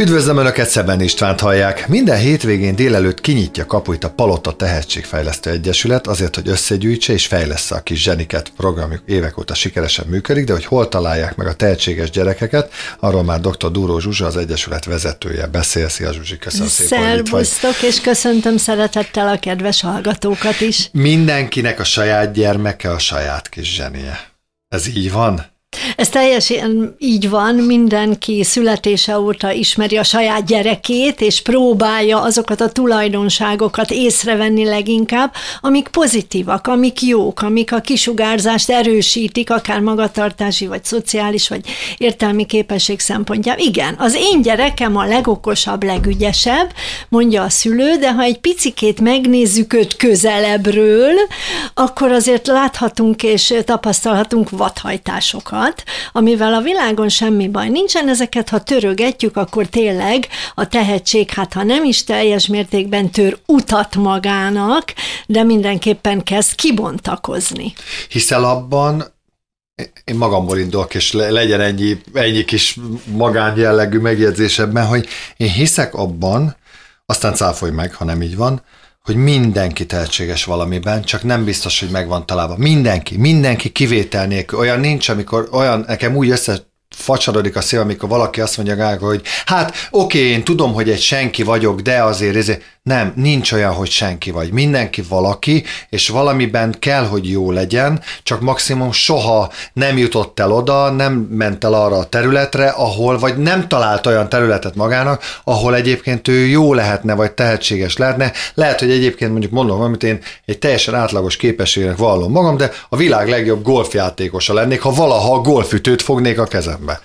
Üdvözlöm Önöket, Szeben Istvánt hallják. Minden hétvégén délelőtt kinyitja kapuit a Palota Tehetségfejlesztő Egyesület azért, hogy összegyűjtse és fejlesz a kis zseniket. Programjuk évek óta sikeresen működik, de hogy hol találják meg a tehetséges gyerekeket, arról már dr. Dúró Zsuzsa, az Egyesület vezetője beszél. Szia Zsuzsi, köszönöm szépen, vagy. és köszöntöm szeretettel a kedves hallgatókat is. Mindenkinek a saját gyermeke a saját kis zsenie. Ez így van? Ez teljesen így van, mindenki születése óta ismeri a saját gyerekét, és próbálja azokat a tulajdonságokat észrevenni leginkább, amik pozitívak, amik jók, amik a kisugárzást erősítik, akár magatartási, vagy szociális, vagy értelmi képesség szempontjából. Igen, az én gyerekem a legokosabb, legügyesebb, mondja a szülő, de ha egy picikét megnézzük őt közelebbről, akkor azért láthatunk és tapasztalhatunk vadhajtásokat dolgokat, amivel a világon semmi baj nincsen, ezeket ha törögetjük, akkor tényleg a tehetség, hát ha nem is teljes mértékben tör utat magának, de mindenképpen kezd kibontakozni. Hiszel abban, én magamból indulok, és legyen ennyi, ennyi kis magánjellegű megjegyzésebben, hogy én hiszek abban, aztán cáfolj meg, ha nem így van, hogy mindenki tehetséges valamiben, csak nem biztos, hogy megvan találva. Mindenki, mindenki kivétel nélkül. Olyan nincs, amikor olyan, nekem úgy össze facsarodik a szél, amikor valaki azt mondja, hogy hát oké, én tudom, hogy egy senki vagyok, de azért, ezért nem, nincs olyan, hogy senki vagy. Mindenki valaki, és valamiben kell, hogy jó legyen, csak maximum soha nem jutott el oda, nem ment el arra a területre, ahol, vagy nem talált olyan területet magának, ahol egyébként ő jó lehetne, vagy tehetséges lehetne. Lehet, hogy egyébként mondjuk mondom, amit én egy teljesen átlagos képességnek vallom magam, de a világ legjobb golfjátékosa lennék, ha valaha a golfütőt fognék a kezembe.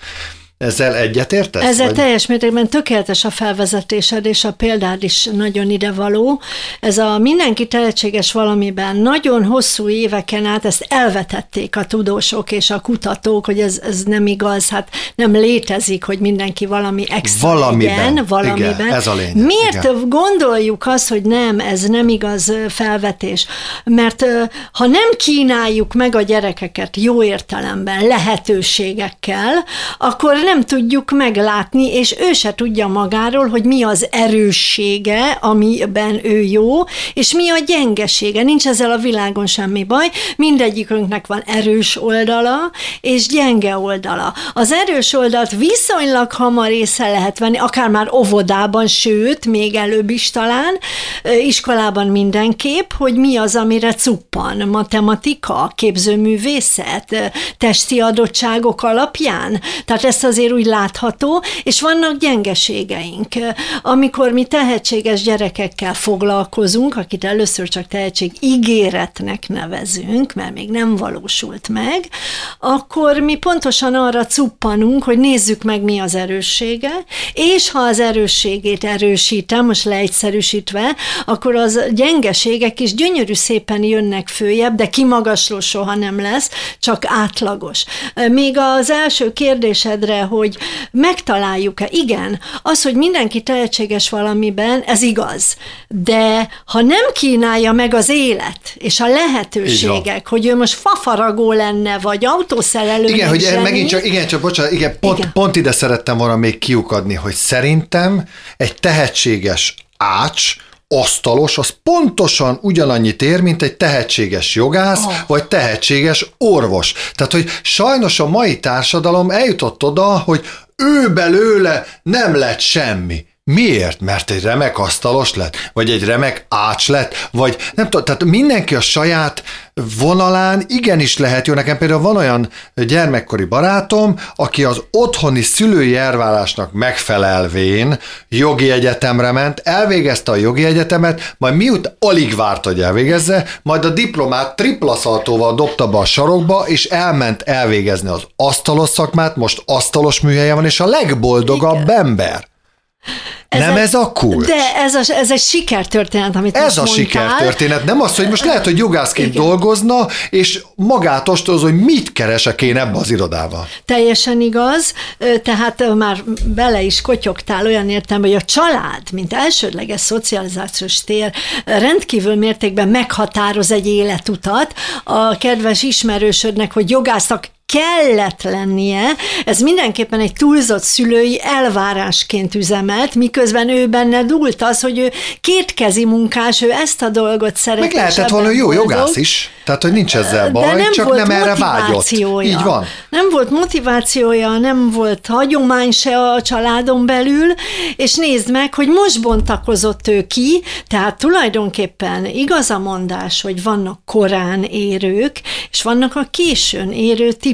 Ezzel egyetértesz? Ezzel vagy? teljes mértékben tökéletes a felvezetésed, és a példád is nagyon idevaló. Ez a mindenki tehetséges valamiben nagyon hosszú éveken át ezt elvetették a tudósok és a kutatók, hogy ez, ez nem igaz, hát nem létezik, hogy mindenki valami extra valamiben, legyen, valamiben. Igen, ez a lényeg. Miért igen. gondoljuk azt, hogy nem, ez nem igaz felvetés? Mert ha nem kínáljuk meg a gyerekeket jó értelemben, lehetőségekkel, akkor nem nem tudjuk meglátni, és ő se tudja magáról, hogy mi az erőssége, amiben ő jó, és mi a gyengesége. Nincs ezzel a világon semmi baj, mindegyikünknek van erős oldala, és gyenge oldala. Az erős oldalt viszonylag hamar észre lehet venni, akár már óvodában, sőt, még előbb is talán, iskolában mindenképp, hogy mi az, amire cuppan. Matematika, képzőművészet, testi adottságok alapján. Tehát ezt azért úgy látható, és vannak gyengeségeink. Amikor mi tehetséges gyerekekkel foglalkozunk, akit először csak tehetség ígéretnek nevezünk, mert még nem valósult meg, akkor mi pontosan arra cuppanunk, hogy nézzük meg, mi az erőssége, és ha az erősségét erősítem, most leegyszerűsítve, akkor az gyengeségek is gyönyörű szépen jönnek följebb, de kimagasló soha nem lesz, csak átlagos. Még az első kérdésedre, hogy megtaláljuk-e. Igen, az, hogy mindenki tehetséges valamiben, ez igaz. De ha nem kínálja meg az élet és a lehetőségek, hogy ő most fafaragó lenne, vagy autószerelő, Igen, hogy zseni, megint csak, igen, csak bocsánat, igen, pont, igen. pont ide szerettem volna még kiukadni, hogy szerintem egy tehetséges ács, asztalos, az pontosan ugyanannyit ér, mint egy tehetséges jogász, oh. vagy tehetséges orvos. Tehát, hogy sajnos a mai társadalom eljutott oda, hogy ő belőle nem lett semmi. Miért? Mert egy remek asztalos lett, vagy egy remek ács lett, vagy nem tudom, tehát mindenki a saját vonalán igenis lehet jó. Nekem például van olyan gyermekkori barátom, aki az otthoni szülői elvárásnak megfelelvén jogi egyetemre ment, elvégezte a jogi egyetemet, majd miután alig várt, hogy elvégezze, majd a diplomát triplaszaltóval dobta be a sarokba, és elment elvégezni az asztalos szakmát, most asztalos műhelye van, és a legboldogabb Igen. ember. Ez nem a, ez a kulcs? De ez, a, ez egy sikertörténet, amit Ez a sikertörténet, nem az, hogy most lehet, hogy jogászként Igen. dolgozna, és magát ostoz, hogy mit keresek én ebbe az irodával. Teljesen igaz, tehát már bele is kotyogtál olyan értem, hogy a család, mint elsődleges szocializációs tér rendkívül mértékben meghatároz egy életutat. A kedves ismerősödnek, hogy jogásznak kellett lennie, ez mindenképpen egy túlzott szülői elvárásként üzemelt, miközben ő benne dúlt az, hogy ő kétkezi munkás, ő ezt a dolgot szereti. Meg lehetett volna jó jogász is, tehát hogy nincs ezzel baj, de nem csak volt nem erre vágyott. Így van. Nem volt motivációja, nem volt hagyomány se a családon belül, és nézd meg, hogy most bontakozott ő ki, tehát tulajdonképpen igaz a mondás, hogy vannak korán érők, és vannak a későn érő típusok.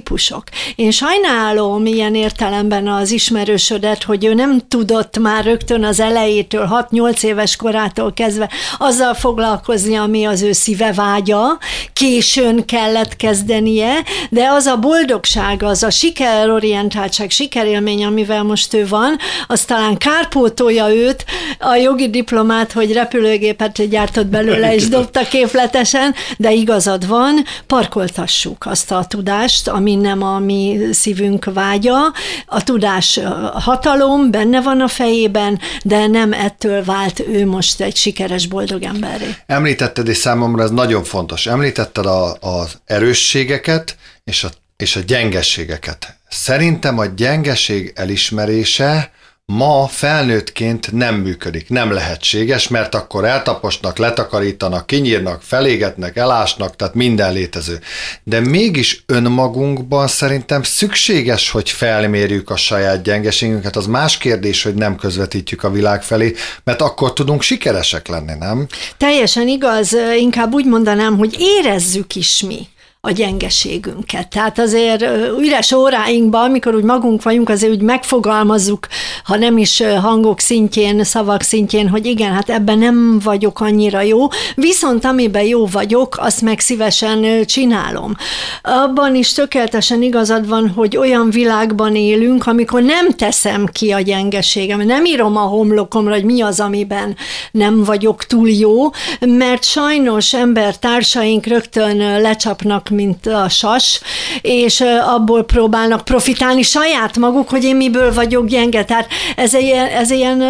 Én sajnálom ilyen értelemben az ismerősödet, hogy ő nem tudott már rögtön az elejétől, 6-8 éves korától kezdve azzal foglalkozni, ami az ő szíve vágya, későn kellett kezdenie, de az a boldogság, az a sikerorientáltság, sikerélmény, amivel most ő van, az talán kárpótolja őt, a jogi diplomát, hogy repülőgépet gyártott belőle, és dobta képletesen, de igazad van, parkoltassuk azt a tudást, ami nem a mi szívünk vágya. A tudás hatalom, benne van a fejében, de nem ettől vált ő most egy sikeres, boldog emberré. Említetted, és számomra ez nagyon fontos, említetted a, az erősségeket és a, és a gyengességeket. Szerintem a gyengeség elismerése ma felnőttként nem működik, nem lehetséges, mert akkor eltaposnak, letakarítanak, kinyírnak, felégetnek, elásnak, tehát minden létező. De mégis önmagunkban szerintem szükséges, hogy felmérjük a saját gyengeségünket. Az más kérdés, hogy nem közvetítjük a világ felé, mert akkor tudunk sikeresek lenni, nem? Teljesen igaz, inkább úgy mondanám, hogy érezzük is mi a gyengeségünket. Tehát azért üres óráinkban, amikor úgy magunk vagyunk, azért úgy megfogalmazzuk, ha nem is hangok szintjén, szavak szintjén, hogy igen, hát ebben nem vagyok annyira jó, viszont amiben jó vagyok, azt meg szívesen csinálom. Abban is tökéletesen igazad van, hogy olyan világban élünk, amikor nem teszem ki a gyengeségem, nem írom a homlokomra, hogy mi az, amiben nem vagyok túl jó, mert sajnos embertársaink rögtön lecsapnak mint a sas, és abból próbálnak profitálni saját maguk, hogy én miből vagyok gyenge. Tehát ez egy, ez ilyen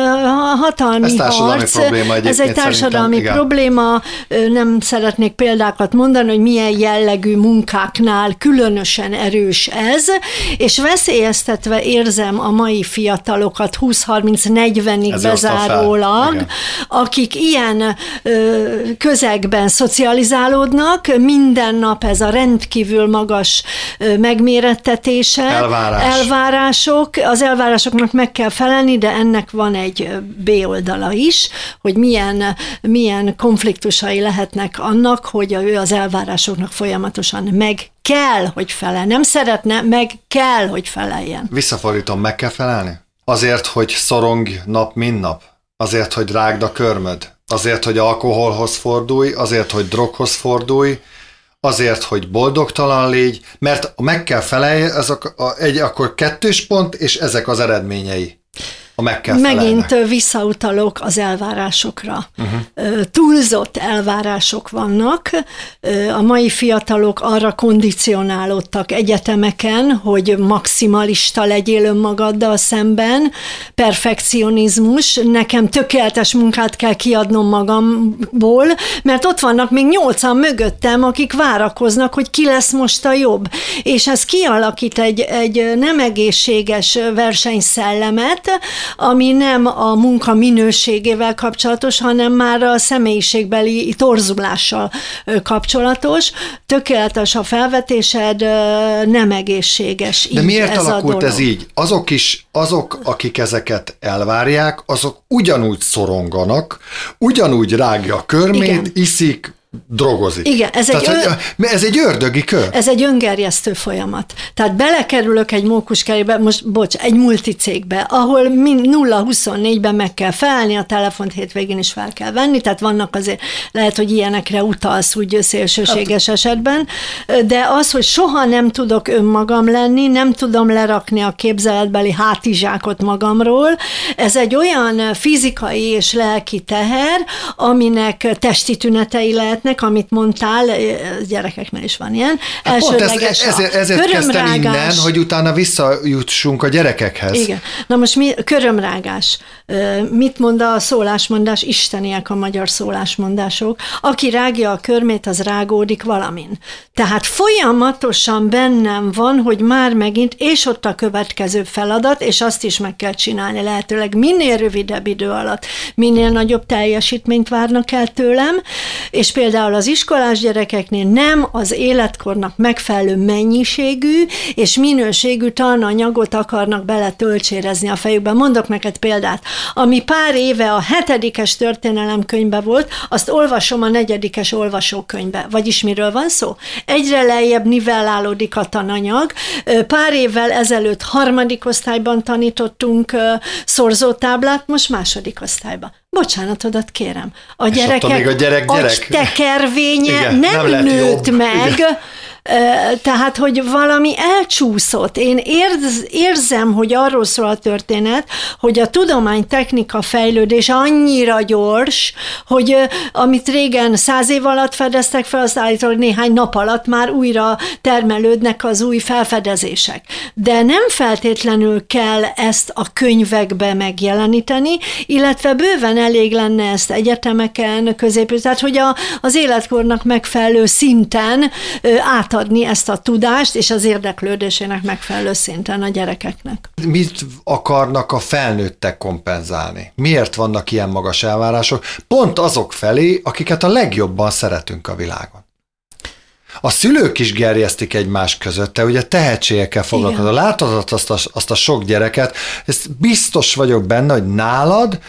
hatalmi ez társadalmi harc. Probléma ez egy társadalmi igen. probléma. Nem szeretnék példákat mondani, hogy milyen jellegű munkáknál különösen erős ez, és veszélyeztetve érzem a mai fiatalokat 20-30-40-ig bezárólag, akik ilyen közegben szocializálódnak, minden nap ez a rendkívül magas megmérettetése, Elvárás. elvárások, az elvárásoknak meg kell felelni, de ennek van egy B oldala is, hogy milyen, milyen konfliktusai lehetnek annak, hogy ő az elvárásoknak folyamatosan meg kell, hogy felel. Nem szeretne, meg kell, hogy feleljen. Visszafordítom, meg kell felelni? Azért, hogy szorong nap, mint nap? Azért, hogy rágd a körmöd? Azért, hogy alkoholhoz fordulj? Azért, hogy droghoz fordulj? Azért, hogy boldogtalan légy, mert meg kell felelj, ez a, a, egy, akkor kettős pont, és ezek az eredményei ha meg kell Megint felelnek. visszautalok az elvárásokra. Uh-huh. Túlzott elvárások vannak. A mai fiatalok arra kondicionálódtak egyetemeken, hogy maximalista legyél önmagaddal szemben, perfekcionizmus, nekem tökéletes munkát kell kiadnom magamból, mert ott vannak még nyolcan mögöttem, akik várakoznak, hogy ki lesz most a jobb. És ez kialakít egy, egy nem egészséges versenyszellemet, ami nem a munka minőségével kapcsolatos, hanem már a személyiségbeli torzulással kapcsolatos. Tökéletes a felvetésed, nem egészséges. De miért ez alakult ez így? Azok is, azok, akik ezeket elvárják, azok ugyanúgy szoronganak, ugyanúgy rágja a körmét, Igen. iszik, drogozik. Igen, ez Tehát, egy, ön... ez egy ördögi kör. Ez egy öngerjesztő folyamat. Tehát belekerülök egy mókuskerébe, most bocs, egy multicégbe, ahol 0-24-ben meg kell felelni, a telefont hétvégén is fel kell venni, tehát vannak azért, lehet, hogy ilyenekre utalsz úgy szélsőséges hát. esetben, de az, hogy soha nem tudok önmagam lenni, nem tudom lerakni a képzeletbeli hátizsákot magamról, ez egy olyan fizikai és lelki teher, aminek testi tünetei lehet, történetnek, amit mondtál, gyerekeknél is van ilyen, hát elsődleges ez, ezért, ezért kezdtem innen, hogy utána visszajutsunk a gyerekekhez. Igen. Na most mi, körömrágás. Mit mond a szólásmondás? Isteniek a magyar szólásmondások. Aki rágja a körmét, az rágódik valamin. Tehát folyamatosan bennem van, hogy már megint, és ott a következő feladat, és azt is meg kell csinálni lehetőleg minél rövidebb idő alatt, minél nagyobb teljesítményt várnak el tőlem, és például az iskolás gyerekeknél nem az életkornak megfelelő mennyiségű és minőségű tananyagot akarnak bele töltsérezni a fejükbe. Mondok neked példát. Ami pár éve a hetedikes történelemkönyvbe volt, azt olvasom a negyedikes olvasókönyvbe. Vagyis miről van szó? Egyre lejjebb nivellálódik a tananyag. Pár évvel ezelőtt harmadik osztályban tanítottunk szorzótáblát, most második osztályban. Bocsánatodat kérem. A gyerekek még a gyerek, gyerek. tekervénye Igen, nem, nem nőtt jobb. meg, Igen tehát, hogy valami elcsúszott. Én érz, érzem, hogy arról szól a történet, hogy a tudomány technika fejlődés annyira gyors, hogy amit régen száz év alatt fedeztek fel, azt állítólag néhány nap alatt már újra termelődnek az új felfedezések. De nem feltétlenül kell ezt a könyvekbe megjeleníteni, illetve bőven elég lenne ezt egyetemeken, közép, tehát hogy a, az életkornak megfelelő szinten át átadni ezt a tudást és az érdeklődésének megfelelő szinten a gyerekeknek. Mit akarnak a felnőttek kompenzálni? Miért vannak ilyen magas elvárások? Pont azok felé, akiket a legjobban szeretünk a világon. A szülők is gerjesztik egymás között, te ugye tehetségekkel foglalkozol. Látod azt a, azt a sok gyereket, ezt biztos vagyok benne, hogy nálad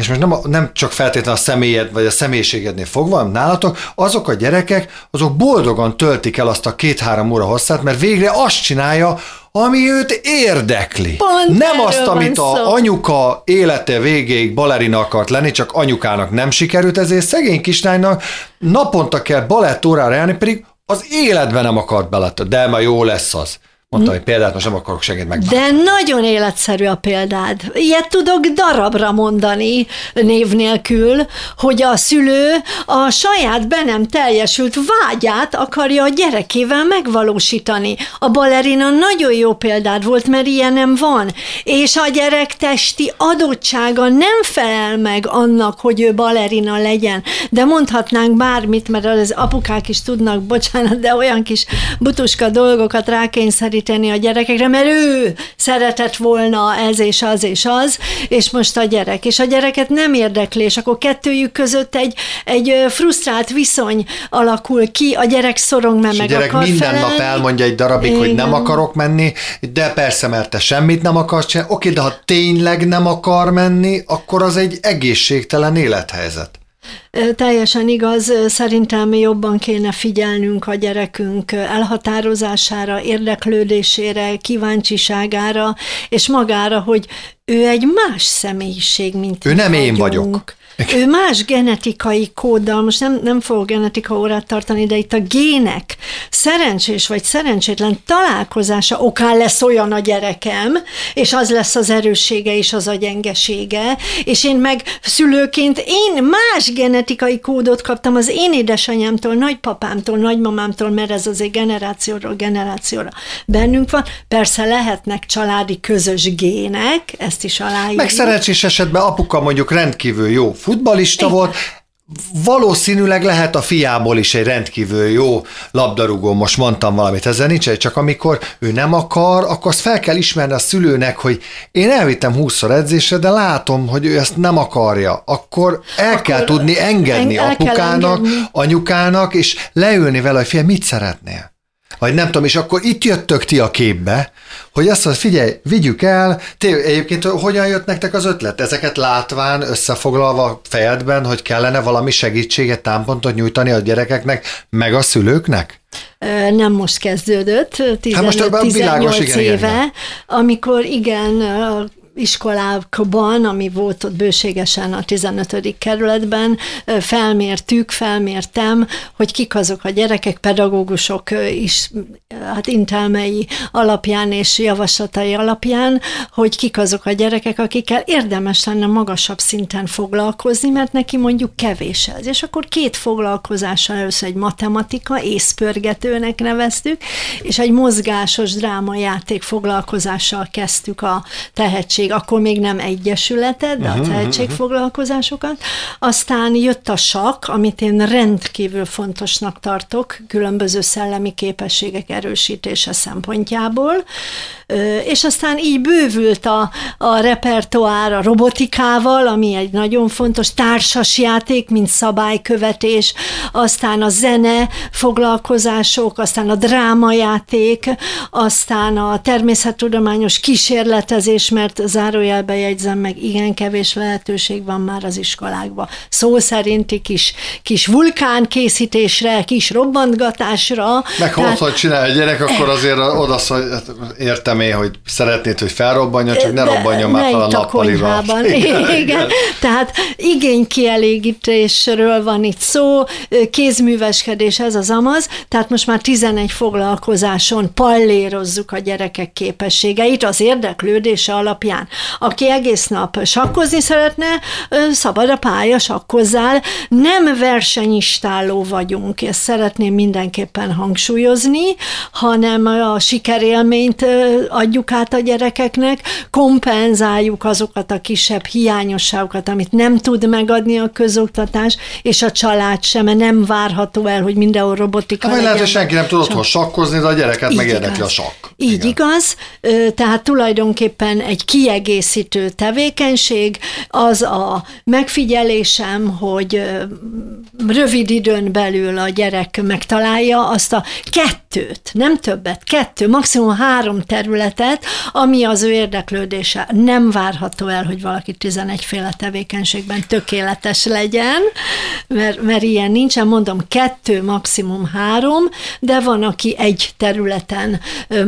és most nem, a, nem csak feltétlenül a személyed vagy a személyiségednél fogva, hanem nálatok, azok a gyerekek, azok boldogan töltik el azt a két-három óra hosszát, mert végre azt csinálja, ami őt érdekli. Pont nem azt, amit a anyuka élete végéig balerina akart lenni, csak anyukának nem sikerült, ezért szegény kislánynak naponta kell balett órára járni, pedig az életben nem akart bele, de ma jó lesz az. Mondtam, hogy példát most nem akarok segít meg. De nagyon életszerű a példád. Ilyet tudok darabra mondani név nélkül, hogy a szülő a saját be nem teljesült vágyát akarja a gyerekével megvalósítani. A balerina nagyon jó példád volt, mert ilyen nem van. És a gyerek testi adottsága nem felel meg annak, hogy ő balerina legyen. De mondhatnánk bármit, mert az apukák is tudnak, bocsánat, de olyan kis butuska dolgokat rákényszerít kényszeríteni a gyerekekre, mert ő szeretett volna ez és az és az, és most a gyerek. És a gyereket nem érdekli, és akkor kettőjük között egy, egy frusztrált viszony alakul ki, a gyerek szorong, mert és meg a gyerek akar minden felelni. nap elmondja egy darabig, Igen. hogy nem akarok menni, de persze, mert te semmit nem akarsz csinálni. Oké, de ha tényleg nem akar menni, akkor az egy egészségtelen élethelyzet. Teljesen igaz, szerintem jobban kéne figyelnünk a gyerekünk elhatározására, érdeklődésére, kíváncsiságára, és magára, hogy ő egy más személyiség, mint Ő nem vagyunk. én vagyok. Ő más genetikai kóddal, most nem, nem fogok genetika órát tartani, de itt a gének szerencsés vagy szerencsétlen találkozása okán lesz olyan a gyerekem, és az lesz az erőssége és az a gyengesége, és én meg szülőként én más genetikai kódot kaptam az én édesanyámtól, nagypapámtól, nagymamámtól, mert ez azért generációról generációra bennünk van. Persze lehetnek családi közös gének, ezt is aláírjuk. Meg szerencsés esetben apuka mondjuk rendkívül jó futbalista Igen. volt, valószínűleg lehet a fiából is egy rendkívül jó labdarúgó, most mondtam valamit, ezzel nincs egy, csak amikor ő nem akar, akkor azt fel kell ismerni a szülőnek, hogy én elvittem 20-szor edzésre, de látom, hogy ő ezt nem akarja. Akkor el akkor kell tudni engedni en, apukának, engedni. anyukának, és leülni vele, hogy fiam, mit szeretnél? Vagy nem tudom, és akkor itt jöttök ti a képbe, hogy azt mondja, figyelj, vigyük el, té, egyébként hogyan jött nektek az ötlet? Ezeket látván, összefoglalva fejedben, hogy kellene valami segítséget, támpontot nyújtani a gyerekeknek, meg a szülőknek? Nem most kezdődött, 15, hát most 18 igen, éve, igen, igen. amikor igen, iskolákban, ami volt ott bőségesen a 15. kerületben, felmértük, felmértem, hogy kik azok a gyerekek, pedagógusok is, hát intelmei alapján és javaslatai alapján, hogy kik azok a gyerekek, akikkel érdemes lenne magasabb szinten foglalkozni, mert neki mondjuk kevés ez. És akkor két foglalkozással először egy matematika, észpörgetőnek neveztük, és egy mozgásos drámajáték foglalkozással kezdtük a tehetség, akkor még nem egyesületet, de a mhm, mhm, tehetségfoglalkozásokat. Aztán jött a sak, amit én rendkívül fontosnak tartok, különböző szellemi képességek erősítése szempontjából, és aztán így bővült a, a repertoár a robotikával, ami egy nagyon fontos társasjáték, mint szabálykövetés, aztán a zene foglalkozások, aztán a drámajáték, aztán a természettudományos kísérletezés, mert zárójelbe jegyzem meg, igen kevés lehetőség van már az iskolákban. Szó szerinti kis, kis vulkánkészítésre, kis robbantgatásra. Meg ha otthon csinál egy gyerek, akkor azért oda értem én, hogy szeretnéd, hogy felrobbanjon, csak ne robbanjon már fel a nappaliba. Igen, igen. Tehát igénykielégítésről van itt szó, kézműveskedés, ez az amaz, tehát most már 11 foglalkozáson pallérozzuk a gyerekek képességeit az érdeklődése alapján. Aki egész nap sakkozni szeretne, szabad a pálya, sakkozzál, nem versenyistáló vagyunk, ezt szeretném mindenképpen hangsúlyozni, hanem a sikerélményt adjuk át a gyerekeknek, kompenzáljuk azokat a kisebb hiányosságokat, amit nem tud megadni a közoktatás, és a család sem, mert nem várható el, hogy mindenhol robotika hát, legyen. lehet, hogy senki nem tud otthon sakkozni, de a gyereket megérdekli a sakk. Így Igen. igaz, tehát tulajdonképpen egy kiegészítő tevékenység, az a megfigyelésem, hogy rövid időn belül a gyerek megtalálja azt a kettőt, nem többet, kettő, maximum három területet, ami az ő érdeklődése. Nem várható el, hogy valaki 11 féle tevékenységben tökéletes legyen, mert, mert ilyen nincsen, mondom, kettő, maximum három, de van, aki egy területen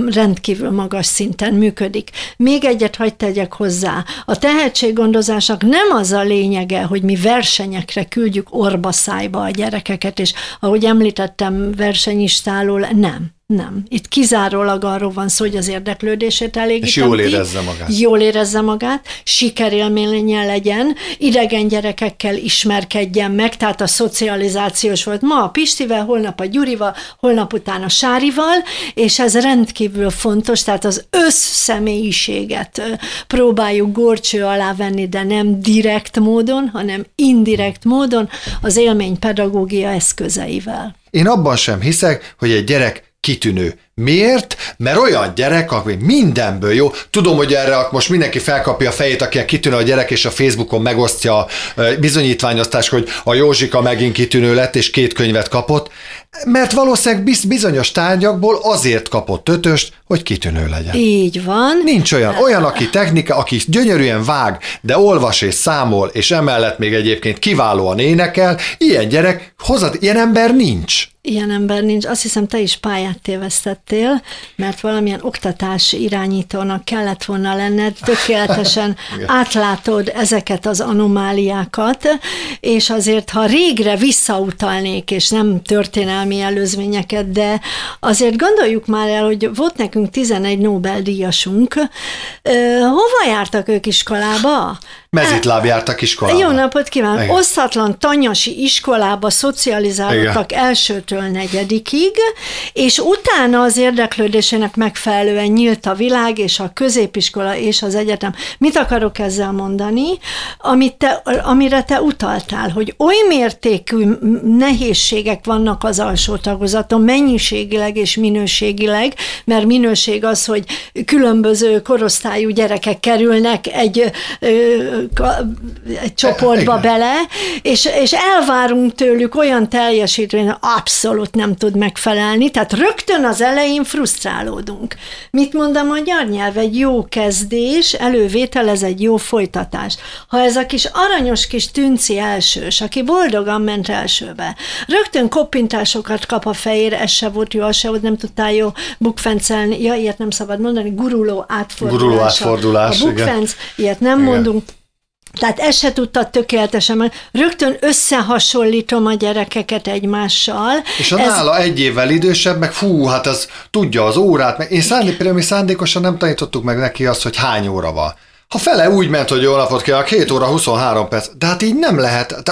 rendkívül magas szinten működik. Még egyet hagyd tegyek hozzá. A tehetséggondozásnak nem az a lényege, hogy mi versenyekre küldjük orba szájba a gyerekeket, és ahogy említettem versenyistálól, nem. Nem. Itt kizárólag arról van szó, hogy az érdeklődését elég. És jól érezze magát. Jól érezze magát, sikerélménye legyen, idegen gyerekekkel ismerkedjen meg, tehát a szocializációs volt ma a Pistivel, holnap a Gyurival, holnap után a Sárival, és ez rendkívül fontos, tehát az összszemélyiséget próbáljuk gorcső alá venni, de nem direkt módon, hanem indirekt módon az élmény pedagógia eszközeivel. Én abban sem hiszek, hogy egy gyerek kitűnő. Miért? Mert olyan gyerek, aki mindenből jó. Tudom, hogy erre most mindenki felkapja a fejét, aki a kitűnő a gyerek, és a Facebookon megosztja bizonyítványoztást, hogy a Józsika megint kitűnő lett, és két könyvet kapott. Mert valószínűleg bizonyos tárgyakból azért kapott ötöst, hogy kitűnő legyen. Így van. Nincs olyan. Olyan, aki technika, aki gyönyörűen vág, de olvas és számol, és emellett még egyébként kiválóan énekel, ilyen gyerek, hozad, ilyen ember nincs. Ilyen ember nincs. Azt hiszem, te is pályát tévesztettél, mert valamilyen oktatás irányítónak kellett volna lenned, tökéletesen átlátod ezeket az anomáliákat, és azért, ha régre visszautalnék, és nem történelmi előzményeket, de azért gondoljuk már el, hogy volt nekünk 11 Nobel-díjasunk, hova jártak ők iskolába? Mezitláb jártak iskolába. Jó napot kívánok! Igen. Osztatlan tanyasi iskolába szocializálódtak Igen. elsőtől negyedikig, és utána az érdeklődésének megfelelően nyílt a világ, és a középiskola, és az egyetem. Mit akarok ezzel mondani? Amit te, amire te utaltál, hogy oly mértékű nehézségek vannak az alsó tagozaton, mennyiségileg és minőségileg, mert minőség az, hogy különböző korosztályú gyerekek kerülnek egy egy csoportba Igen. bele, és, és elvárunk tőlük olyan teljesítményt, abszolút nem tud megfelelni, tehát rögtön az elején frusztrálódunk. Mit mond a magyar nyelv? Egy jó kezdés, elővétel, ez egy jó folytatás. Ha ez a kis aranyos kis tünci elsős, aki boldogan ment elsőbe, rögtön koppintásokat kap a fejére, ez se volt jó, az se volt, nem tudtál jó bukfencelni, ja, ilyet nem szabad mondani, guruló átfordulás. Guruló átfordulás, A bukfenc, ilyet nem igen. mondunk, tehát ezt se tudta tökéletesen, rögtön összehasonlítom a gyerekeket egymással. És a ez... nála egy évvel idősebb, meg fú, hát az tudja az órát, meg én szándék, például mi szándékosan nem tanítottuk meg neki azt, hogy hány óra van. Ha fele úgy ment, hogy jó napot kell, 2 óra 23 perc, de hát így nem lehet.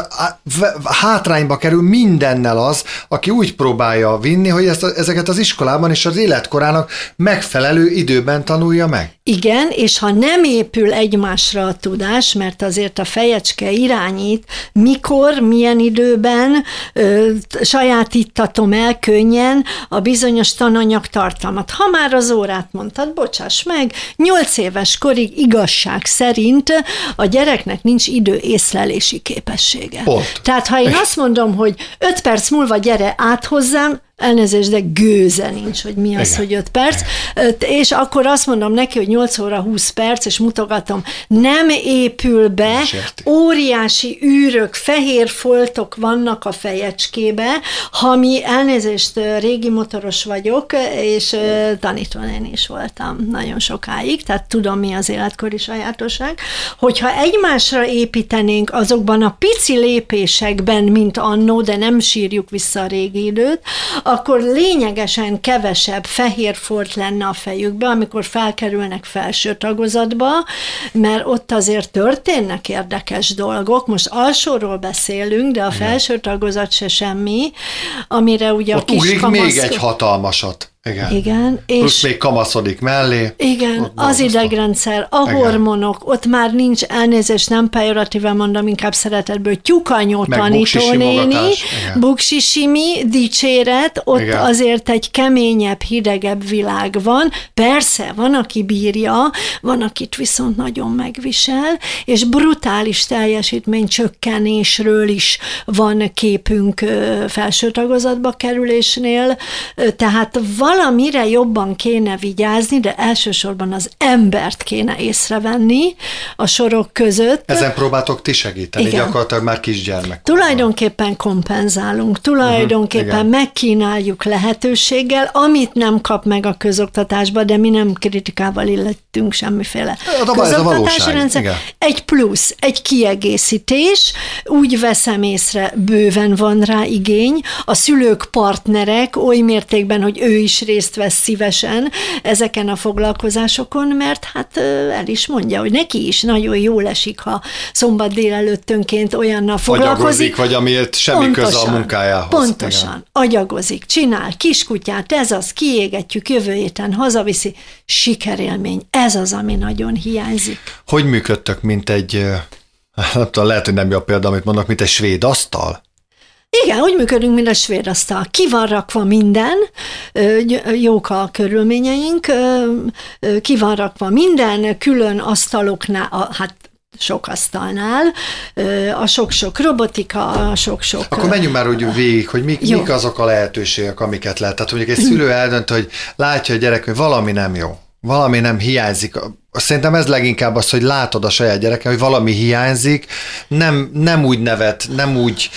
Hátrányba kerül mindennel az, aki úgy próbálja vinni, hogy ezt, ezeket az iskolában és az életkorának megfelelő időben tanulja meg. Igen, és ha nem épül egymásra a tudás, mert azért a fejecske irányít, mikor, milyen időben ö, sajátítatom el könnyen a bizonyos tananyag tartalmat. Ha már az órát mondtad, bocsáss meg, nyolc éves korig igazság szerint a gyereknek nincs idő észlelési képessége. Pont. Tehát ha én azt mondom, hogy öt perc múlva gyere át hozzám, elnézést, de gőze nincs, hogy mi az, Igen. hogy 5 perc, Igen. és akkor azt mondom neki, hogy 8 óra 20 perc, és mutogatom, nem épül be, óriási űrök, fehér foltok vannak a fejecskébe, ha mi elnézést, régi motoros vagyok, és tanítónén is voltam nagyon sokáig, tehát tudom, mi az életkori sajátosság, hogyha egymásra építenénk azokban a pici lépésekben, mint annó, de nem sírjuk vissza a régi időt, akkor lényegesen kevesebb fehér fort lenne a fejükbe, amikor felkerülnek felső tagozatba, mert ott azért történnek érdekes dolgok. Most alsóról beszélünk, de a felső tagozat se semmi, amire ugye ott a kis kamaszok... még egy hatalmasat. Igen. Igen. És Plusz még kamaszodik mellé. Igen, az idegrendszer, a igen. hormonok, ott már nincs elnézés, nem pejoratíven mondom, inkább szeretetből tyukanyó tanítónéni, buksisimi, dicséret, ott igen. azért egy keményebb, hidegebb világ van. Persze, van, aki bírja, van, akit viszont nagyon megvisel, és brutális teljesítmény csökkenésről is van képünk felső tagozatba kerülésnél, tehát van valamire jobban kéne vigyázni, de elsősorban az embert kéne észrevenni a sorok között. Ezen próbáltok ti segíteni, Igen. gyakorlatilag már kisgyermek. Tulajdonképpen kompenzálunk, tulajdonképpen uh-huh. megkínáljuk lehetőséggel, amit nem kap meg a közoktatásba, de mi nem kritikával illettünk semmiféle a közoktatási rendszer. Igen. Egy plusz, egy kiegészítés, úgy veszem észre, bőven van rá igény, a szülők partnerek oly mértékben, hogy ő is részt vesz szívesen ezeken a foglalkozásokon, mert hát el is mondja, hogy neki is nagyon jól esik, ha szombat délelőttönként olyannal foglalkozik. Agyagozik, vagy amiért semmi pontosan, köze a munkájához. Pontosan, igen. agyagozik, csinál kiskutyát, ez az, kiégetjük, jövő héten hazaviszi, sikerélmény, ez az, ami nagyon hiányzik. Hogy működtök, mint egy, nem tudom, lehet, hogy nem jó példa, amit mondok, mint egy svéd asztal? Igen, úgy működünk, mint a svéd asztal. Ki van rakva minden, jók a körülményeink, ki van rakva minden, külön asztaloknál, hát sok asztalnál, a sok-sok robotika, a sok-sok... Akkor menjünk már úgy végig, hogy mik, mik azok a lehetőségek, amiket lehet. Tehát mondjuk egy szülő eldönt, hogy látja a gyerek, hogy valami nem jó, valami nem hiányzik. Szerintem ez leginkább az, hogy látod a saját gyereke, hogy valami hiányzik, nem, nem úgy nevet, nem úgy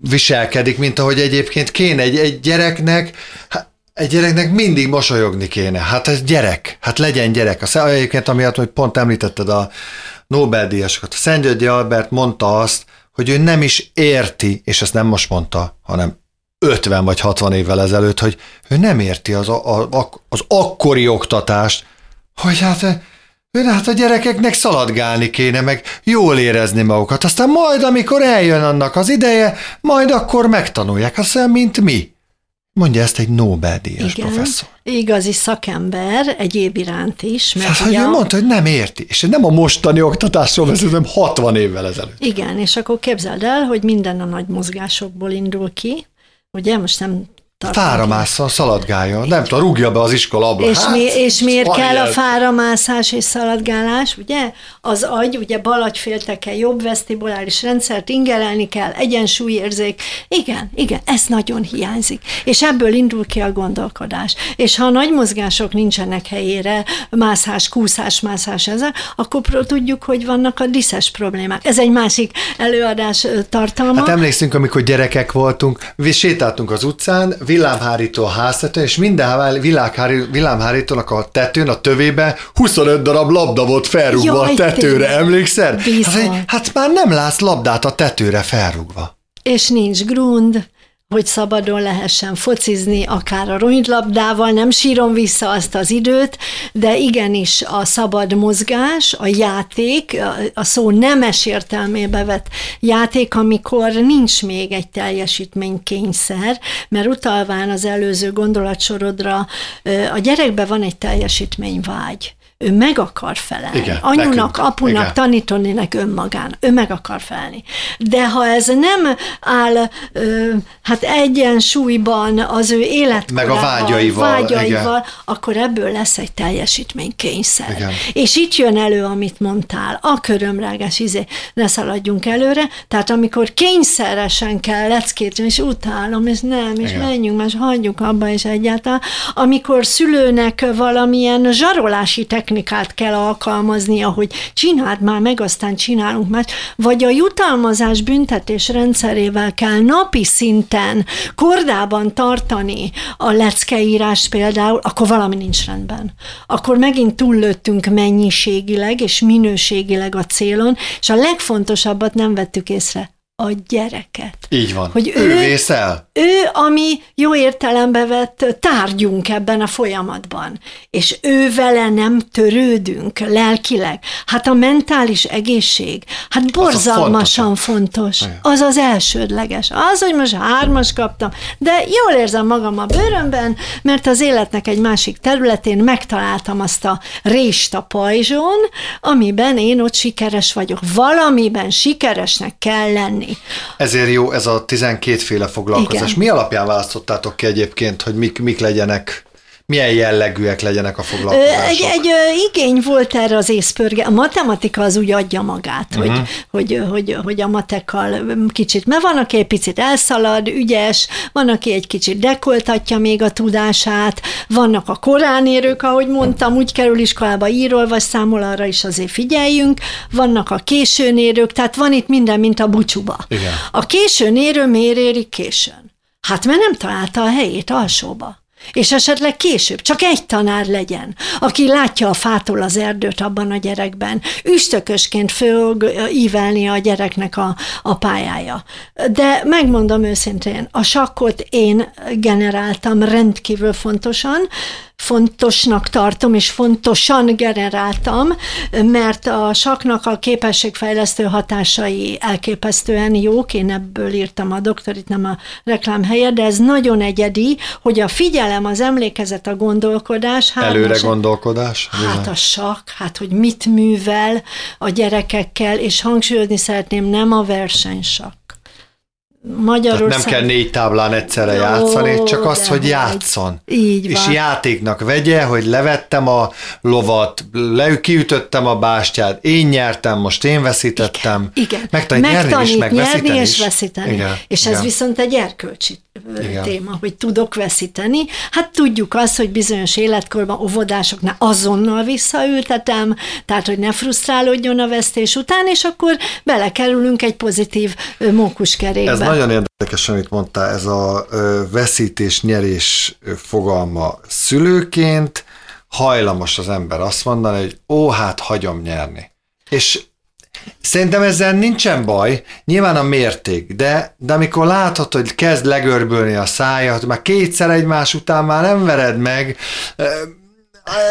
viselkedik, mint ahogy egyébként kéne egy, egy gyereknek, egy gyereknek mindig mosolyogni kéne. Hát ez gyerek, hát legyen gyerek. A, egyébként amiatt, hogy pont említetted a Nobel-díjasokat. A Szent Albert mondta azt, hogy ő nem is érti, és ezt nem most mondta, hanem 50 vagy 60 évvel ezelőtt, hogy ő nem érti az, a, a, az akkori oktatást, hogy hát Hát a gyerekeknek szaladgálni kéne, meg jól érezni magukat. Aztán majd, amikor eljön annak az ideje, majd akkor megtanulják, aztán, mint mi. Mondja ezt egy Nobel-díjas Igen, professzor. igazi szakember egyéb iránt is. Mert hát, ugye, ő mondta, hogy nem érti, és nem a mostani oktatásról beszéltem 60 évvel ezelőtt. Igen, és akkor képzeld el, hogy minden a nagy mozgásokból indul ki, ugye most nem Fára másszon, szaladgáljon. Nem tudom, rúgja be az iskola ablakát. És, mi, és miért kell ilyen. a fáramászás és szaladgálás, ugye? Az agy, ugye bal agyfélteke, jobb vesztibuláris rendszert ingerelni kell, egyensúlyérzék. Igen, igen, ez nagyon hiányzik. És ebből indul ki a gondolkodás. És ha a nagy mozgások nincsenek helyére, mászás, kúszás, mászás ezzel, akkor tudjuk, hogy vannak a diszes problémák. Ez egy másik előadás tartalma. Hát emlékszünk, amikor gyerekek voltunk, sétáltunk az utcán, villámhárító a háztetőn, és minden villámhárítónak a tetőn, a tövébe 25 darab labda volt felrúgva Jaj, a tetőre, tényleg. emlékszel? Hát, hát már nem látsz labdát a tetőre felrúgva. És nincs grund, hogy szabadon lehessen focizni, akár a ronylabdával, nem sírom vissza azt az időt, de igenis a szabad mozgás, a játék, a szó nemes értelmébe vett játék, amikor nincs még egy teljesítménykényszer, mert utalván az előző gondolatsorodra, a gyerekben van egy teljesítményvágy ő meg akar felelni. Igen, Anyunak, nekünk. apunak, Igen. tanítónének önmagán, ő meg akar felni. De ha ez nem áll hát egyensúlyban az ő életkorával, meg a vágyaival, vágyaival akkor ebből lesz egy teljesítménykényszer. Igen. És itt jön elő, amit mondtál, a körömrágás, izé, ne szaladjunk előre, tehát amikor kényszeresen kell leckét, és utálom, és nem, és Igen. menjünk, más hagyjuk abba, és egyáltalán, amikor szülőnek valamilyen zsarolási technikát technikát kell alkalmaznia, hogy csináld már meg, aztán csinálunk más, vagy a jutalmazás büntetés rendszerével kell napi szinten kordában tartani a leckeírás például, akkor valami nincs rendben. Akkor megint túllőttünk mennyiségileg és minőségileg a célon, és a legfontosabbat nem vettük észre, a gyereket. Így van. Hogy ő, ő vészel. Ő, ami jó értelembe vett tárgyunk ebben a folyamatban, és ő vele nem törődünk lelkileg. Hát a mentális egészség, hát borzalmasan az fontos. Az az elsődleges. Az, hogy most hármas kaptam, de jól érzem magam a bőrömben, mert az életnek egy másik területén megtaláltam azt a rést a pajzson, amiben én ott sikeres vagyok. Valamiben sikeresnek kell lenni. Ezért jó ez a 12 féle foglalkozás. Igen. Mi alapján választottátok ki egyébként, hogy mik, mik legyenek milyen jellegűek legyenek a foglalkozások? Egy, egy igény volt erre az észpörge. A matematika az úgy adja magát, uh-huh. hogy, hogy, hogy, hogy a matekkal kicsit, mert van, aki egy picit elszalad, ügyes, van, aki egy kicsit dekoltatja még a tudását, vannak a koránérők, ahogy mondtam, úgy kerül iskolába írol, vagy számol, arra is azért figyeljünk, vannak a későnérők, tehát van itt minden, mint a bucsuba. Igen. A későnérő miért éri későn? Hát mert nem találta a helyét alsóba. És esetleg később csak egy tanár legyen, aki látja a fától az erdőt abban a gyerekben. Üstökösként fog ívelni a gyereknek a, a pályája. De megmondom őszintén, a sakkot én generáltam rendkívül fontosan, fontosnak tartom, és fontosan generáltam, mert a saknak a képességfejlesztő hatásai elképesztően jók, én ebből írtam a doktorit, nem a reklám helye, de ez nagyon egyedi, hogy a figyelem, az emlékezet, a gondolkodás. Hát Előre most, gondolkodás? Hát a sak, hát hogy mit művel a gyerekekkel, és hangsúlyozni szeretném, nem a versenysak. Magyarország... Tehát nem kell négy táblán egyszerre Jó, játszani, csak az, hogy játszon. Így van. És játéknak vegye, hogy levettem a lovat, le, kiütöttem a bástyát, én nyertem, most én veszítettem. Igen. igen. Megtanít, Megtanít nyerni, is, meg nyerni veszíteni és veszíteni. Igen. És ez igen. viszont egy erkölcsi igen. téma, hogy tudok veszíteni. Hát tudjuk azt, hogy bizonyos életkorban óvodásoknál azonnal visszaültetem, tehát hogy ne frusztrálódjon a vesztés után, és akkor belekerülünk egy pozitív mókuskerékbe. Ez nagyon érdekes, amit mondtál, ez a veszítés-nyerés fogalma szülőként hajlamos az ember azt mondani, hogy ó, hát hagyom nyerni. És Szerintem ezzel nincsen baj, nyilván a mérték, de, de amikor látod, hogy kezd legörbölni a szája, hogy már kétszer egymás után már nem vered meg,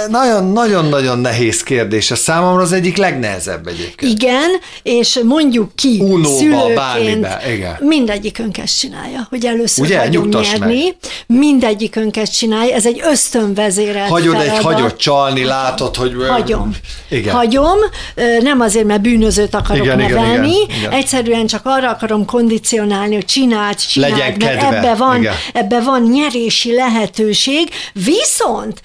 Nagyon-nagyon-nagyon nehéz kérdés. Ez számomra az egyik legnehezebb egyébként. Igen, és mondjuk ki Unóba, szülőként, bármibe, igen. mindegyikünk ezt csinálja, hogy először Ugye? nyerni, mindegyikünk ezt csinálja, ez egy ösztönvezérelt Hagyod egy feladat. hagyott csalni, látod, hogy... Hagyom. Igen. Hagyom, nem azért, mert bűnözőt akarok igen, nevelni, igen, igen. egyszerűen csak arra akarom kondicionálni, hogy csináld, csináld, Legyen mert kedve, ebbe van, igen. ebbe van nyerési lehetőség, viszont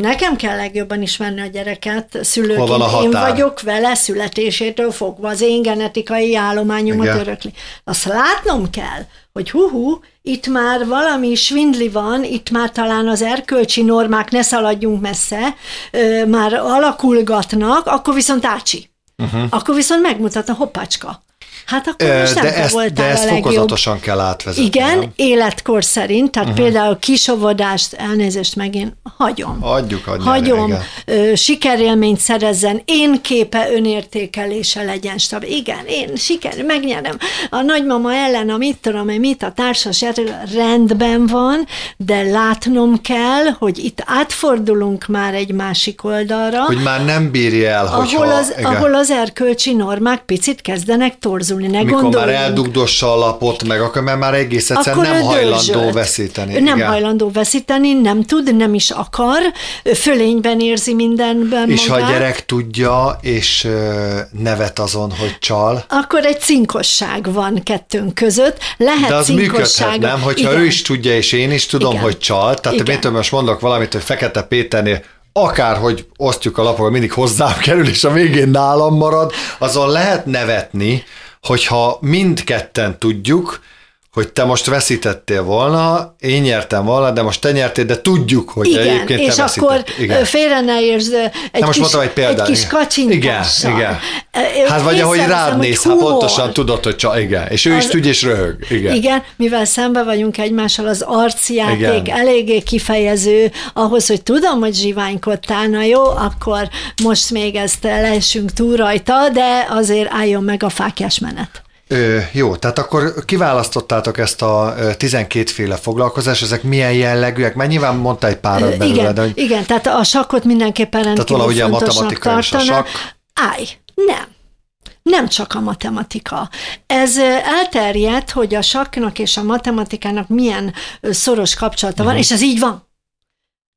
Nekem kell legjobban ismerni a gyereket, szülőként Hol van a én vagyok vele születésétől fogva, az én genetikai állományomat Igen. örökli. Azt látnom kell, hogy hú, itt már valami svindli van, itt már talán az erkölcsi normák, ne szaladjunk messze, már alakulgatnak, akkor viszont ácsi. Uh-huh. Akkor viszont megmutatom, hoppácska. Hát akkor most nem De ezt, voltál de ezt a legjobb. fokozatosan kell átvezetni. Igen, nem? életkor szerint, tehát uh-huh. például kisovodást, elnézést megint hagyom. Adjuk, adjuk. Hagyom, igen. sikerélményt szerezzen, én képe önértékelése legyen stabil. Igen, én siker, megnyerem. A nagymama ellen, a mit tudom én, mit a társas rendben van, de látnom kell, hogy itt átfordulunk már egy másik oldalra, Hogy már nem bírja el, hogyha... ahol az, igen. ahol az erkölcsi normák picit kezdenek torzulni. Ne Mikor már gondoljunk. eldugdossa a lapot meg, akkor már, már egész egyszerűen nem hajlandó dörzsölt. veszíteni. Nem igen. hajlandó veszíteni, nem tud, nem is akar, fölényben érzi mindenben És ha magát. a gyerek tudja, és nevet azon, hogy csal, akkor egy cinkosság van kettőnk között. Lehet de az működhet, nem? Hogyha Igen. ő is tudja, és én is tudom, Igen. hogy csal. Tehát Igen. mit most mondok valamit, hogy Fekete Péternél akárhogy osztjuk a lapokat, mindig hozzám kerül, és a végén nálam marad, azon lehet nevetni, hogyha mindketten tudjuk, hogy te most veszítettél volna, én nyertem volna, de most te nyertél, de tudjuk, hogy Igen, egyébként és te akkor. Igen. félre ne ö, egy Na most kis, egy példát. egy kis kacsintással. Igen, igen. Ö, Hát vagy ahogy rád néz, hát pontosan tudod, hogy csak, igen. És ő is Az- tudja, és röhög. Igen. Igen, mivel szembe vagyunk egymással, az arcjáték Igen. eléggé kifejező, ahhoz, hogy tudom, hogy zsiványkodtál, na jó, akkor most még ezt leessünk túl rajta, de azért álljon meg a fákjás menet. Ö, jó, tehát akkor kiválasztottátok ezt a ö, 12 féle foglalkozás, ezek milyen jellegűek? Mert nyilván mondta egy párat belőle, igen, de hogy igen, tehát a sakkot mindenképpen rendkívül valahogy a matematika és a sakk? Állj, nem. Nem csak a matematika. Ez elterjedt, hogy a sakknak és a matematikának milyen szoros kapcsolata van, és ez így van.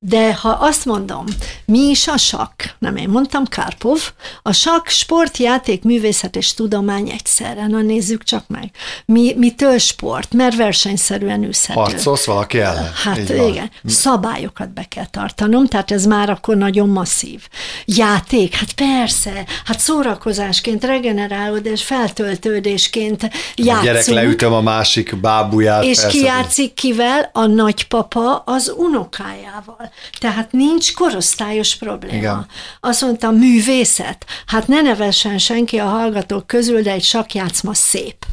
De ha azt mondom, mi is a sakk? Nem én mondtam, Karpov. A sakk sport, játék, művészet és tudomány egyszerre. Na nézzük csak meg. Mi, mitől sport? Mert versenyszerűen űzhető. harcolsz valaki ellen? Hát Így van. igen, szabályokat be kell tartanom, tehát ez már akkor nagyon masszív. Játék, hát persze, hát szórakozásként, regenerálódás, feltöltődésként A gyerek játszunk. leütöm a másik bábuját. És persze, ki játszik kivel? A nagypapa az unokájával. Tehát nincs korosztályos probléma. Igen. Azt mondta, művészet. Hát ne nevessen senki a hallgatók közül, de egy sakjátszma szép.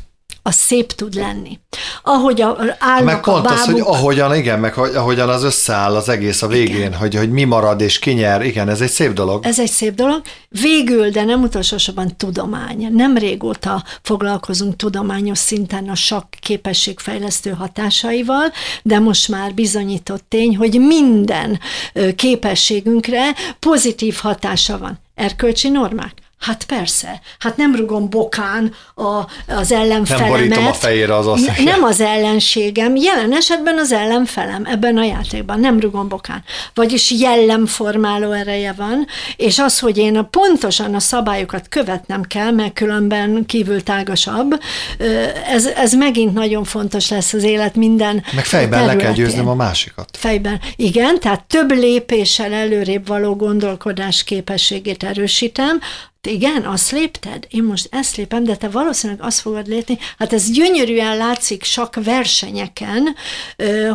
Az szép tud lenni. Ahogy a, állnak Meg a pont bábuk, az, hogy ahogyan, igen, meg hogy- ahogyan az összeáll az egész a végén, hogy, hogy mi marad és ki nyer, igen, ez egy szép dolog. Ez egy szép dolog. Végül, de nem utolsó sorban tudomány. Nem régóta foglalkozunk tudományos szinten a sakk képességfejlesztő hatásaival, de most már bizonyított tény, hogy minden képességünkre pozitív hatása van. Erkölcsi normák? Hát persze, hát nem rugom bokán a, az ellenfelemet. Nem a fejére az. N- Nem az ellenségem, jelen esetben az ellenfelem ebben a játékban, nem rugom bokán. Vagyis jellemformáló ereje van, és az, hogy én pontosan a szabályokat követnem kell, mert különben kívül tágasabb, ez, ez megint nagyon fontos lesz az élet minden Meg fejben le kell területén. győznöm a másikat. Fejben. Igen, tehát több lépéssel előrébb való gondolkodás képességét erősítem, igen, azt lépted, én most ezt lépem, de te valószínűleg azt fogod lépni, hát ez gyönyörűen látszik sakk versenyeken,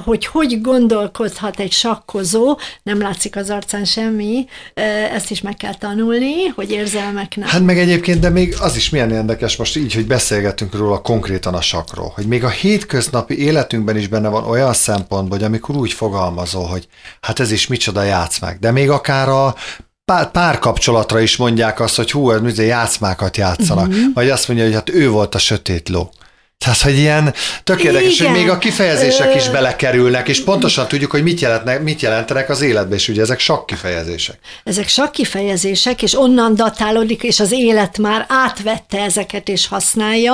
hogy hogy gondolkodhat egy sakkozó, nem látszik az arcán semmi, ezt is meg kell tanulni, hogy érzelmek nem. Hát meg egyébként, de még az is milyen érdekes most így, hogy beszélgetünk róla konkrétan a sakról, hogy még a hétköznapi életünkben is benne van olyan szempontból, hogy amikor úgy fogalmazol, hogy hát ez is micsoda játszmák, de még akár a pár, párkapcsolatra is mondják azt, hogy hú, ez játszmákat játszanak, uh-huh. vagy azt mondja, hogy hát ő volt a sötét ló. Tehát, hogy ilyen tök érdekes, hogy még a kifejezések is belekerülnek, és pontosan tudjuk, hogy mit, jelentnek, mit jelentenek az életben, és ugye ezek sok kifejezések. Ezek sok kifejezések, és onnan datálódik, és az élet már átvette ezeket, és használja.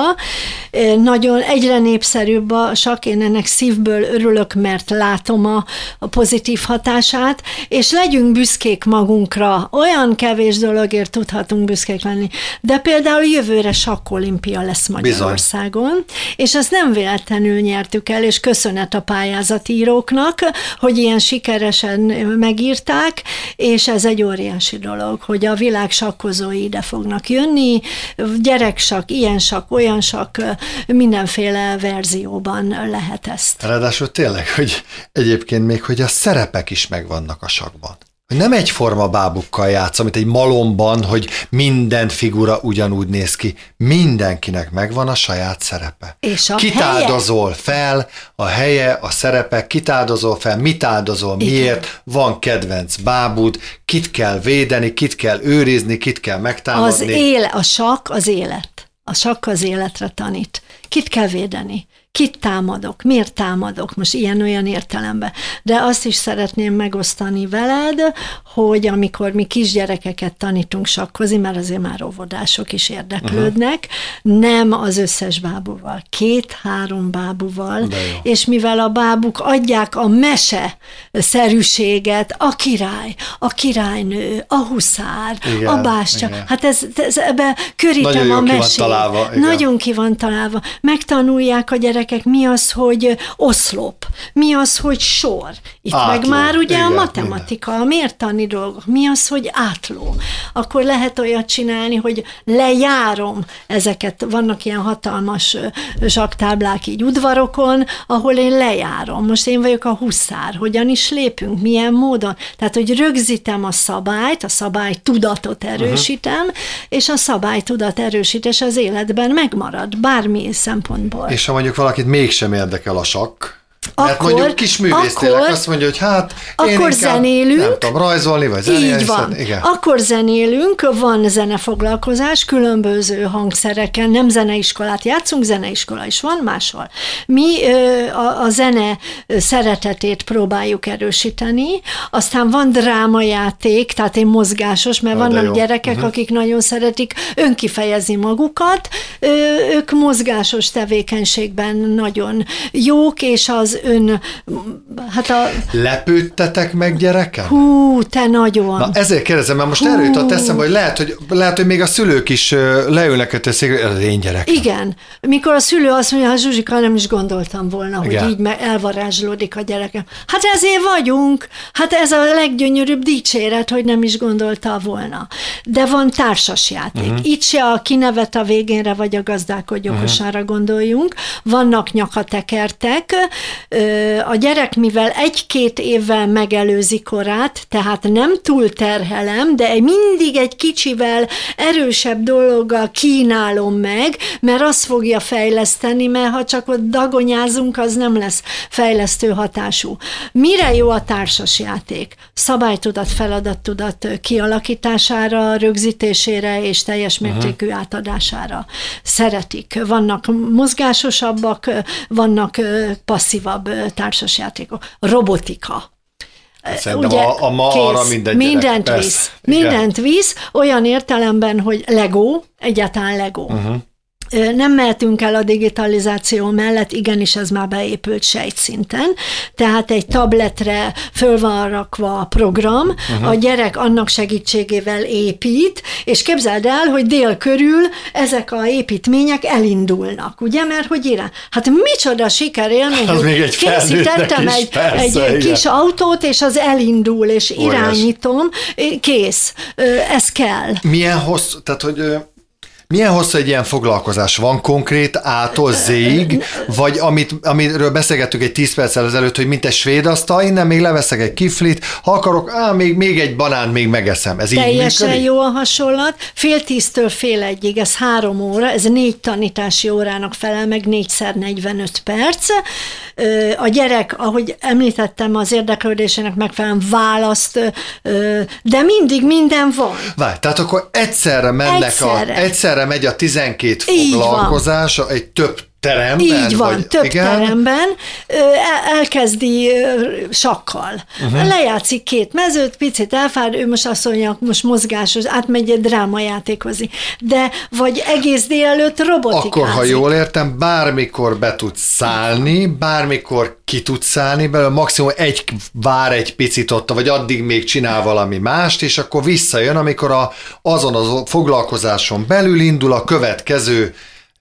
Nagyon egyre népszerűbb a sak, én ennek szívből örülök, mert látom a, a pozitív hatását, és legyünk büszkék magunkra. Olyan kevés dologért tudhatunk büszkék lenni. De például jövőre sakkolimpia lesz Magyarországon. Bizony és ezt nem véletlenül nyertük el, és köszönet a pályázatíróknak, hogy ilyen sikeresen megírták, és ez egy óriási dolog, hogy a világ sakkozói ide fognak jönni, gyereksak, ilyen sak, olyan sak, mindenféle verzióban lehet ezt. Ráadásul tényleg, hogy egyébként még, hogy a szerepek is megvannak a sakban nem egyforma bábukkal játsz, amit egy malomban, hogy minden figura ugyanúgy néz ki. Mindenkinek megvan a saját szerepe. És a Kitáldozol helye? fel a helye, a szerepe, kitáldozol fel, mit áldozol, Igen. miért, van kedvenc bábud, kit kell védeni, kit kell őrizni, kit kell megtámadni. Az éle, a sak az élet. A sak az életre tanít. Kit kell védeni? Kit támadok, miért támadok, most ilyen-olyan értelemben. De azt is szeretném megosztani veled, hogy amikor mi kisgyerekeket tanítunk sakkozni, mert azért már óvodások is érdeklődnek, uh-huh. nem az összes bábúval, két-három bábúval, és mivel a bábuk adják a mese szerűséget, a király, a királynő, a huszár, igen, a bástya, igen. hát ez, ez ebbe körítem Nagyon a mesét. Ki van találva, igen. Nagyon ki van találva. Megtanulják a gyerekek gyerekek, mi az, hogy oszlop, mi az, hogy sor. Itt átló, meg már ugye igen, a matematika, igen. a mértani dolgok, mi az, hogy átló. Akkor lehet olyat csinálni, hogy lejárom ezeket, vannak ilyen hatalmas zsaktáblák így udvarokon, ahol én lejárom. Most én vagyok a huszár, hogyan is lépünk, milyen módon. Tehát, hogy rögzítem a szabályt, a szabály tudatot erősítem, uh-huh. és a szabály tudat erősítés az életben megmarad, bármi szempontból. És ha mondjuk valaki valakit mégsem érdekel a sakk, mert akkor, mondjuk kis művésztélek azt mondja, hogy hát akkor én inkább, zenélünk, nem tudom, rajzolni, vagy zenélni. Így van. Igen. Akkor zenélünk, van zenefoglalkozás, különböző hangszereken, nem zeneiskolát játszunk, zeneiskola is van máshol. Mi a, a zene szeretetét próbáljuk erősíteni, aztán van drámajáték, tehát én mozgásos, mert Na, vannak gyerekek, uh-huh. akik nagyon szeretik önkifejezni magukat, ők mozgásos tevékenységben nagyon jók, és az ön, hát a... Lepődtetek meg gyerekem? Hú, te nagyon. Na ezért kérdezem, mert most Hú. erről jutott eszembe, hogy lehet, hogy lehet, hogy még a szülők is leülnek a teszik, az én gyerekem. Igen. Mikor a szülő azt mondja, hát Zsuzsika, nem is gondoltam volna, Igen. hogy így elvarázslódik a gyerekem. Hát ezért vagyunk. Hát ez a leggyönyörűbb dicséret, hogy nem is gondolta volna. De van társasjáték. Uh-huh. Itt se a kinevet a végénre, vagy a gazdálkodj okosára uh-huh. gondoljunk. Vannak nyakatekertek, a gyerek, mivel egy-két évvel megelőzi korát, tehát nem túl terhelem, de mindig egy kicsivel erősebb dologgal kínálom meg, mert az fogja fejleszteni, mert ha csak ott dagonyázunk, az nem lesz fejlesztő hatású. Mire jó a társasjáték? Szabálytudat, feladattudat kialakítására, rögzítésére és teljes mértékű uh-huh. átadására. Szeretik. Vannak mozgásosabbak, vannak passzív legaktívabb társasjátékok. Robotika. Szerintem Ugye, a, a ma kész, arra minden mindent gyerek, visz. Mindent visz, olyan értelemben, hogy Lego, egyáltalán Lego. Uh-huh nem mehetünk el a digitalizáció mellett, igenis ez már beépült sejtszinten, tehát egy tabletre föl van rakva a program, uh-huh. a gyerek annak segítségével épít, és képzeld el, hogy dél körül ezek a építmények elindulnak, ugye, mert hogy irán. Hát micsoda sikerélmény, hogy még egy készítettem egy, persze, egy kis autót, és az elindul, és irányítom, kész, ez kell. Milyen hossz, tehát hogy milyen hosszú egy ilyen foglalkozás? Van konkrét A-tól Z-ig, vagy amit, amiről beszélgettük egy 10 perccel ezelőtt, hogy mint egy svéd asztal, innen még leveszek egy kiflit, ha akarok, á, még, még egy banán még megeszem. Ez Teljesen így jó a hasonlat. Fél tíztől fél egyig, ez három óra, ez négy tanítási órának felel meg, négyszer 45 perc. A gyerek, ahogy említettem, az érdeklődésének megfelelően választ, de mindig minden van. Várj, tehát akkor egyszerre mennek egyszerre. a, egyszerre megy a 12 foglalkozás, egy több teremben? Így van, vagy, több igen? teremben el, elkezdi sakkal. Uh-huh. Lejátszik két mezőt, picit elfád, ő most azt mondja, most mozgásos, átmegy egy drámajátékozni. De vagy egész délelőtt robotikázik. Akkor, ha jól értem, bármikor be tudsz szállni, bármikor ki tudsz szállni belőle, maximum egy vár egy picit ott, vagy addig még csinál valami mást, és akkor visszajön, amikor a, azon a foglalkozáson belül indul a következő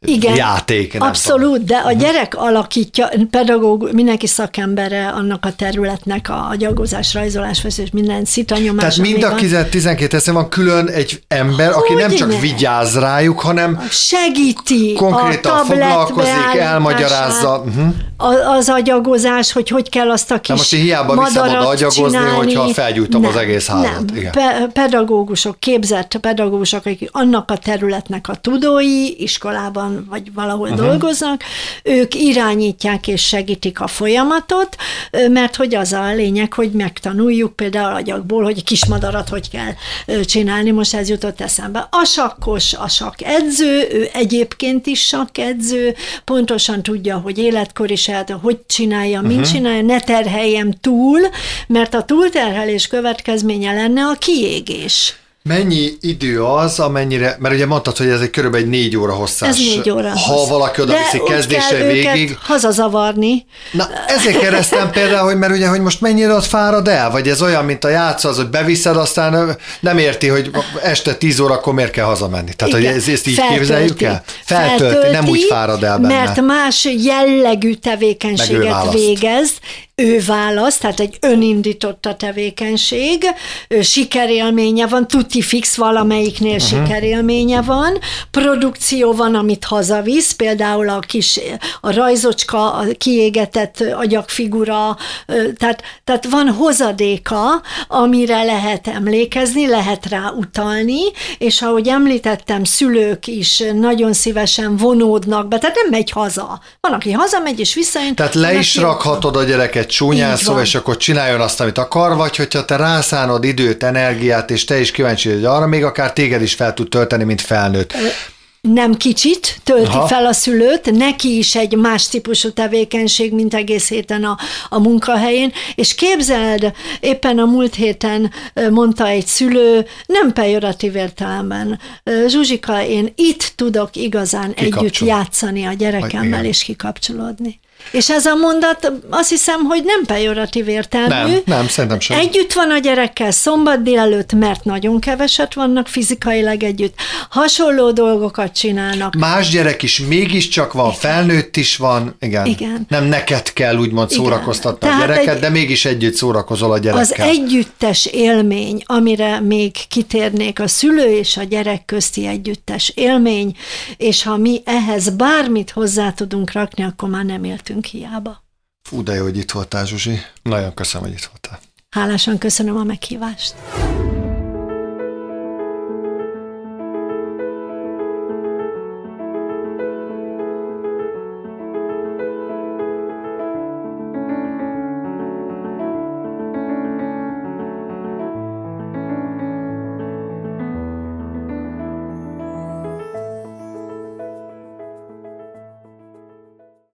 igen, játék. Nem abszolút, tudom. de a mhm. gyerek alakítja, pedagóg, mindenki szakembere annak a területnek, a agyagozás, rajzolás, feszés, minden szitanyomás. Tehát mind a 12 eszem van külön egy ember, Hogy aki nem ne? csak vigyáz rájuk, hanem segíti, konkrétan a foglalkozik, elmagyarázza. Uh-huh. Az agyagozás, hogy hogy kell azt a kis Na most hiába viszem oda agyagozni, csinálni. hogyha felgyújtom nem, az egész házat. Nem. Igen. Pe- pedagógusok, képzett pedagógusok, akik annak a területnek a tudói, iskolában vagy valahol uh-huh. dolgoznak, ők irányítják és segítik a folyamatot, mert hogy az a lényeg, hogy megtanuljuk például agyakból, hogy kismadarat hogy kell csinálni, most ez jutott eszembe. A sakkos, a sakk edző, ő egyébként is sakk edző, pontosan tudja, hogy életkor is el, hogy csinálja, uh-huh. csinálja, ne terheljem túl, mert a túlterhelés következménye lenne a kiégés. Mennyi idő az, amennyire, mert ugye mondtad, hogy ez egy körülbelül egy négy óra hosszás. Ez négy óra Ha hossz. valaki oda viszi kezdésre végig. hazazavarni. Na, ezért keresztem például, hogy mert ugye, hogy most mennyire ott fárad el, vagy ez olyan, mint a játszó, az, hogy beviszed, aztán nem érti, hogy este tíz órakor miért kell hazamenni. Tehát, Igen. hogy ezt, ezt így Feltölti. képzeljük el? Feltölti, Feltölti, nem úgy fárad el benne. Mert más jellegű tevékenységet végez, ő választ, tehát egy önindított a tevékenység, sikerélménye van, tuti fix valamelyiknél uh-huh. sikerélménye van, produkció van, amit hazavisz, például a kis a rajzocska, a kiégetett agyagfigura, tehát, tehát van hozadéka, amire lehet emlékezni, lehet rá utalni, és ahogy említettem, szülők is nagyon szívesen vonódnak be, tehát nem megy haza. Van, aki hazamegy és visszajön. Tehát le is rakhatod a gyereket csúnyán szó, és akkor csináljon azt, amit akar, vagy hogyha te rászánod időt, energiát, és te is kíváncsi vagy arra, még akár téged is fel tud tölteni, mint felnőtt. Nem kicsit tölti Aha. fel a szülőt, neki is egy más típusú tevékenység, mint egész héten a, a munkahelyén, és képzeld, éppen a múlt héten mondta egy szülő, nem pejoratív értelemben, Zsuzsika, én itt tudok igazán együtt játszani a gyerekemmel, és kikapcsolódni. És ez a mondat azt hiszem, hogy nem pejoratív értelmű. Nem, nem, szerintem sem. Együtt van a gyerekkel szombat délelőtt, mert nagyon keveset vannak fizikailag együtt. Hasonló dolgokat csinálnak. Más gyerek is mégiscsak van, Igen. felnőtt is van. Igen. Igen. Nem neked kell úgymond Igen. szórakoztatni Tehát a gyereket, egy, de mégis együtt szórakozol a gyerekkel. Az együttes élmény, amire még kitérnék, a szülő és a gyerek közti együttes élmény, és ha mi ehhez bármit hozzá tudunk rakni, akkor már nem éltünk lehetünk hiába. Fú, de jó, hogy itt voltál, Zsuzsi. Nagyon köszönöm, hogy itt voltál. Hálásan köszönöm a meghívást.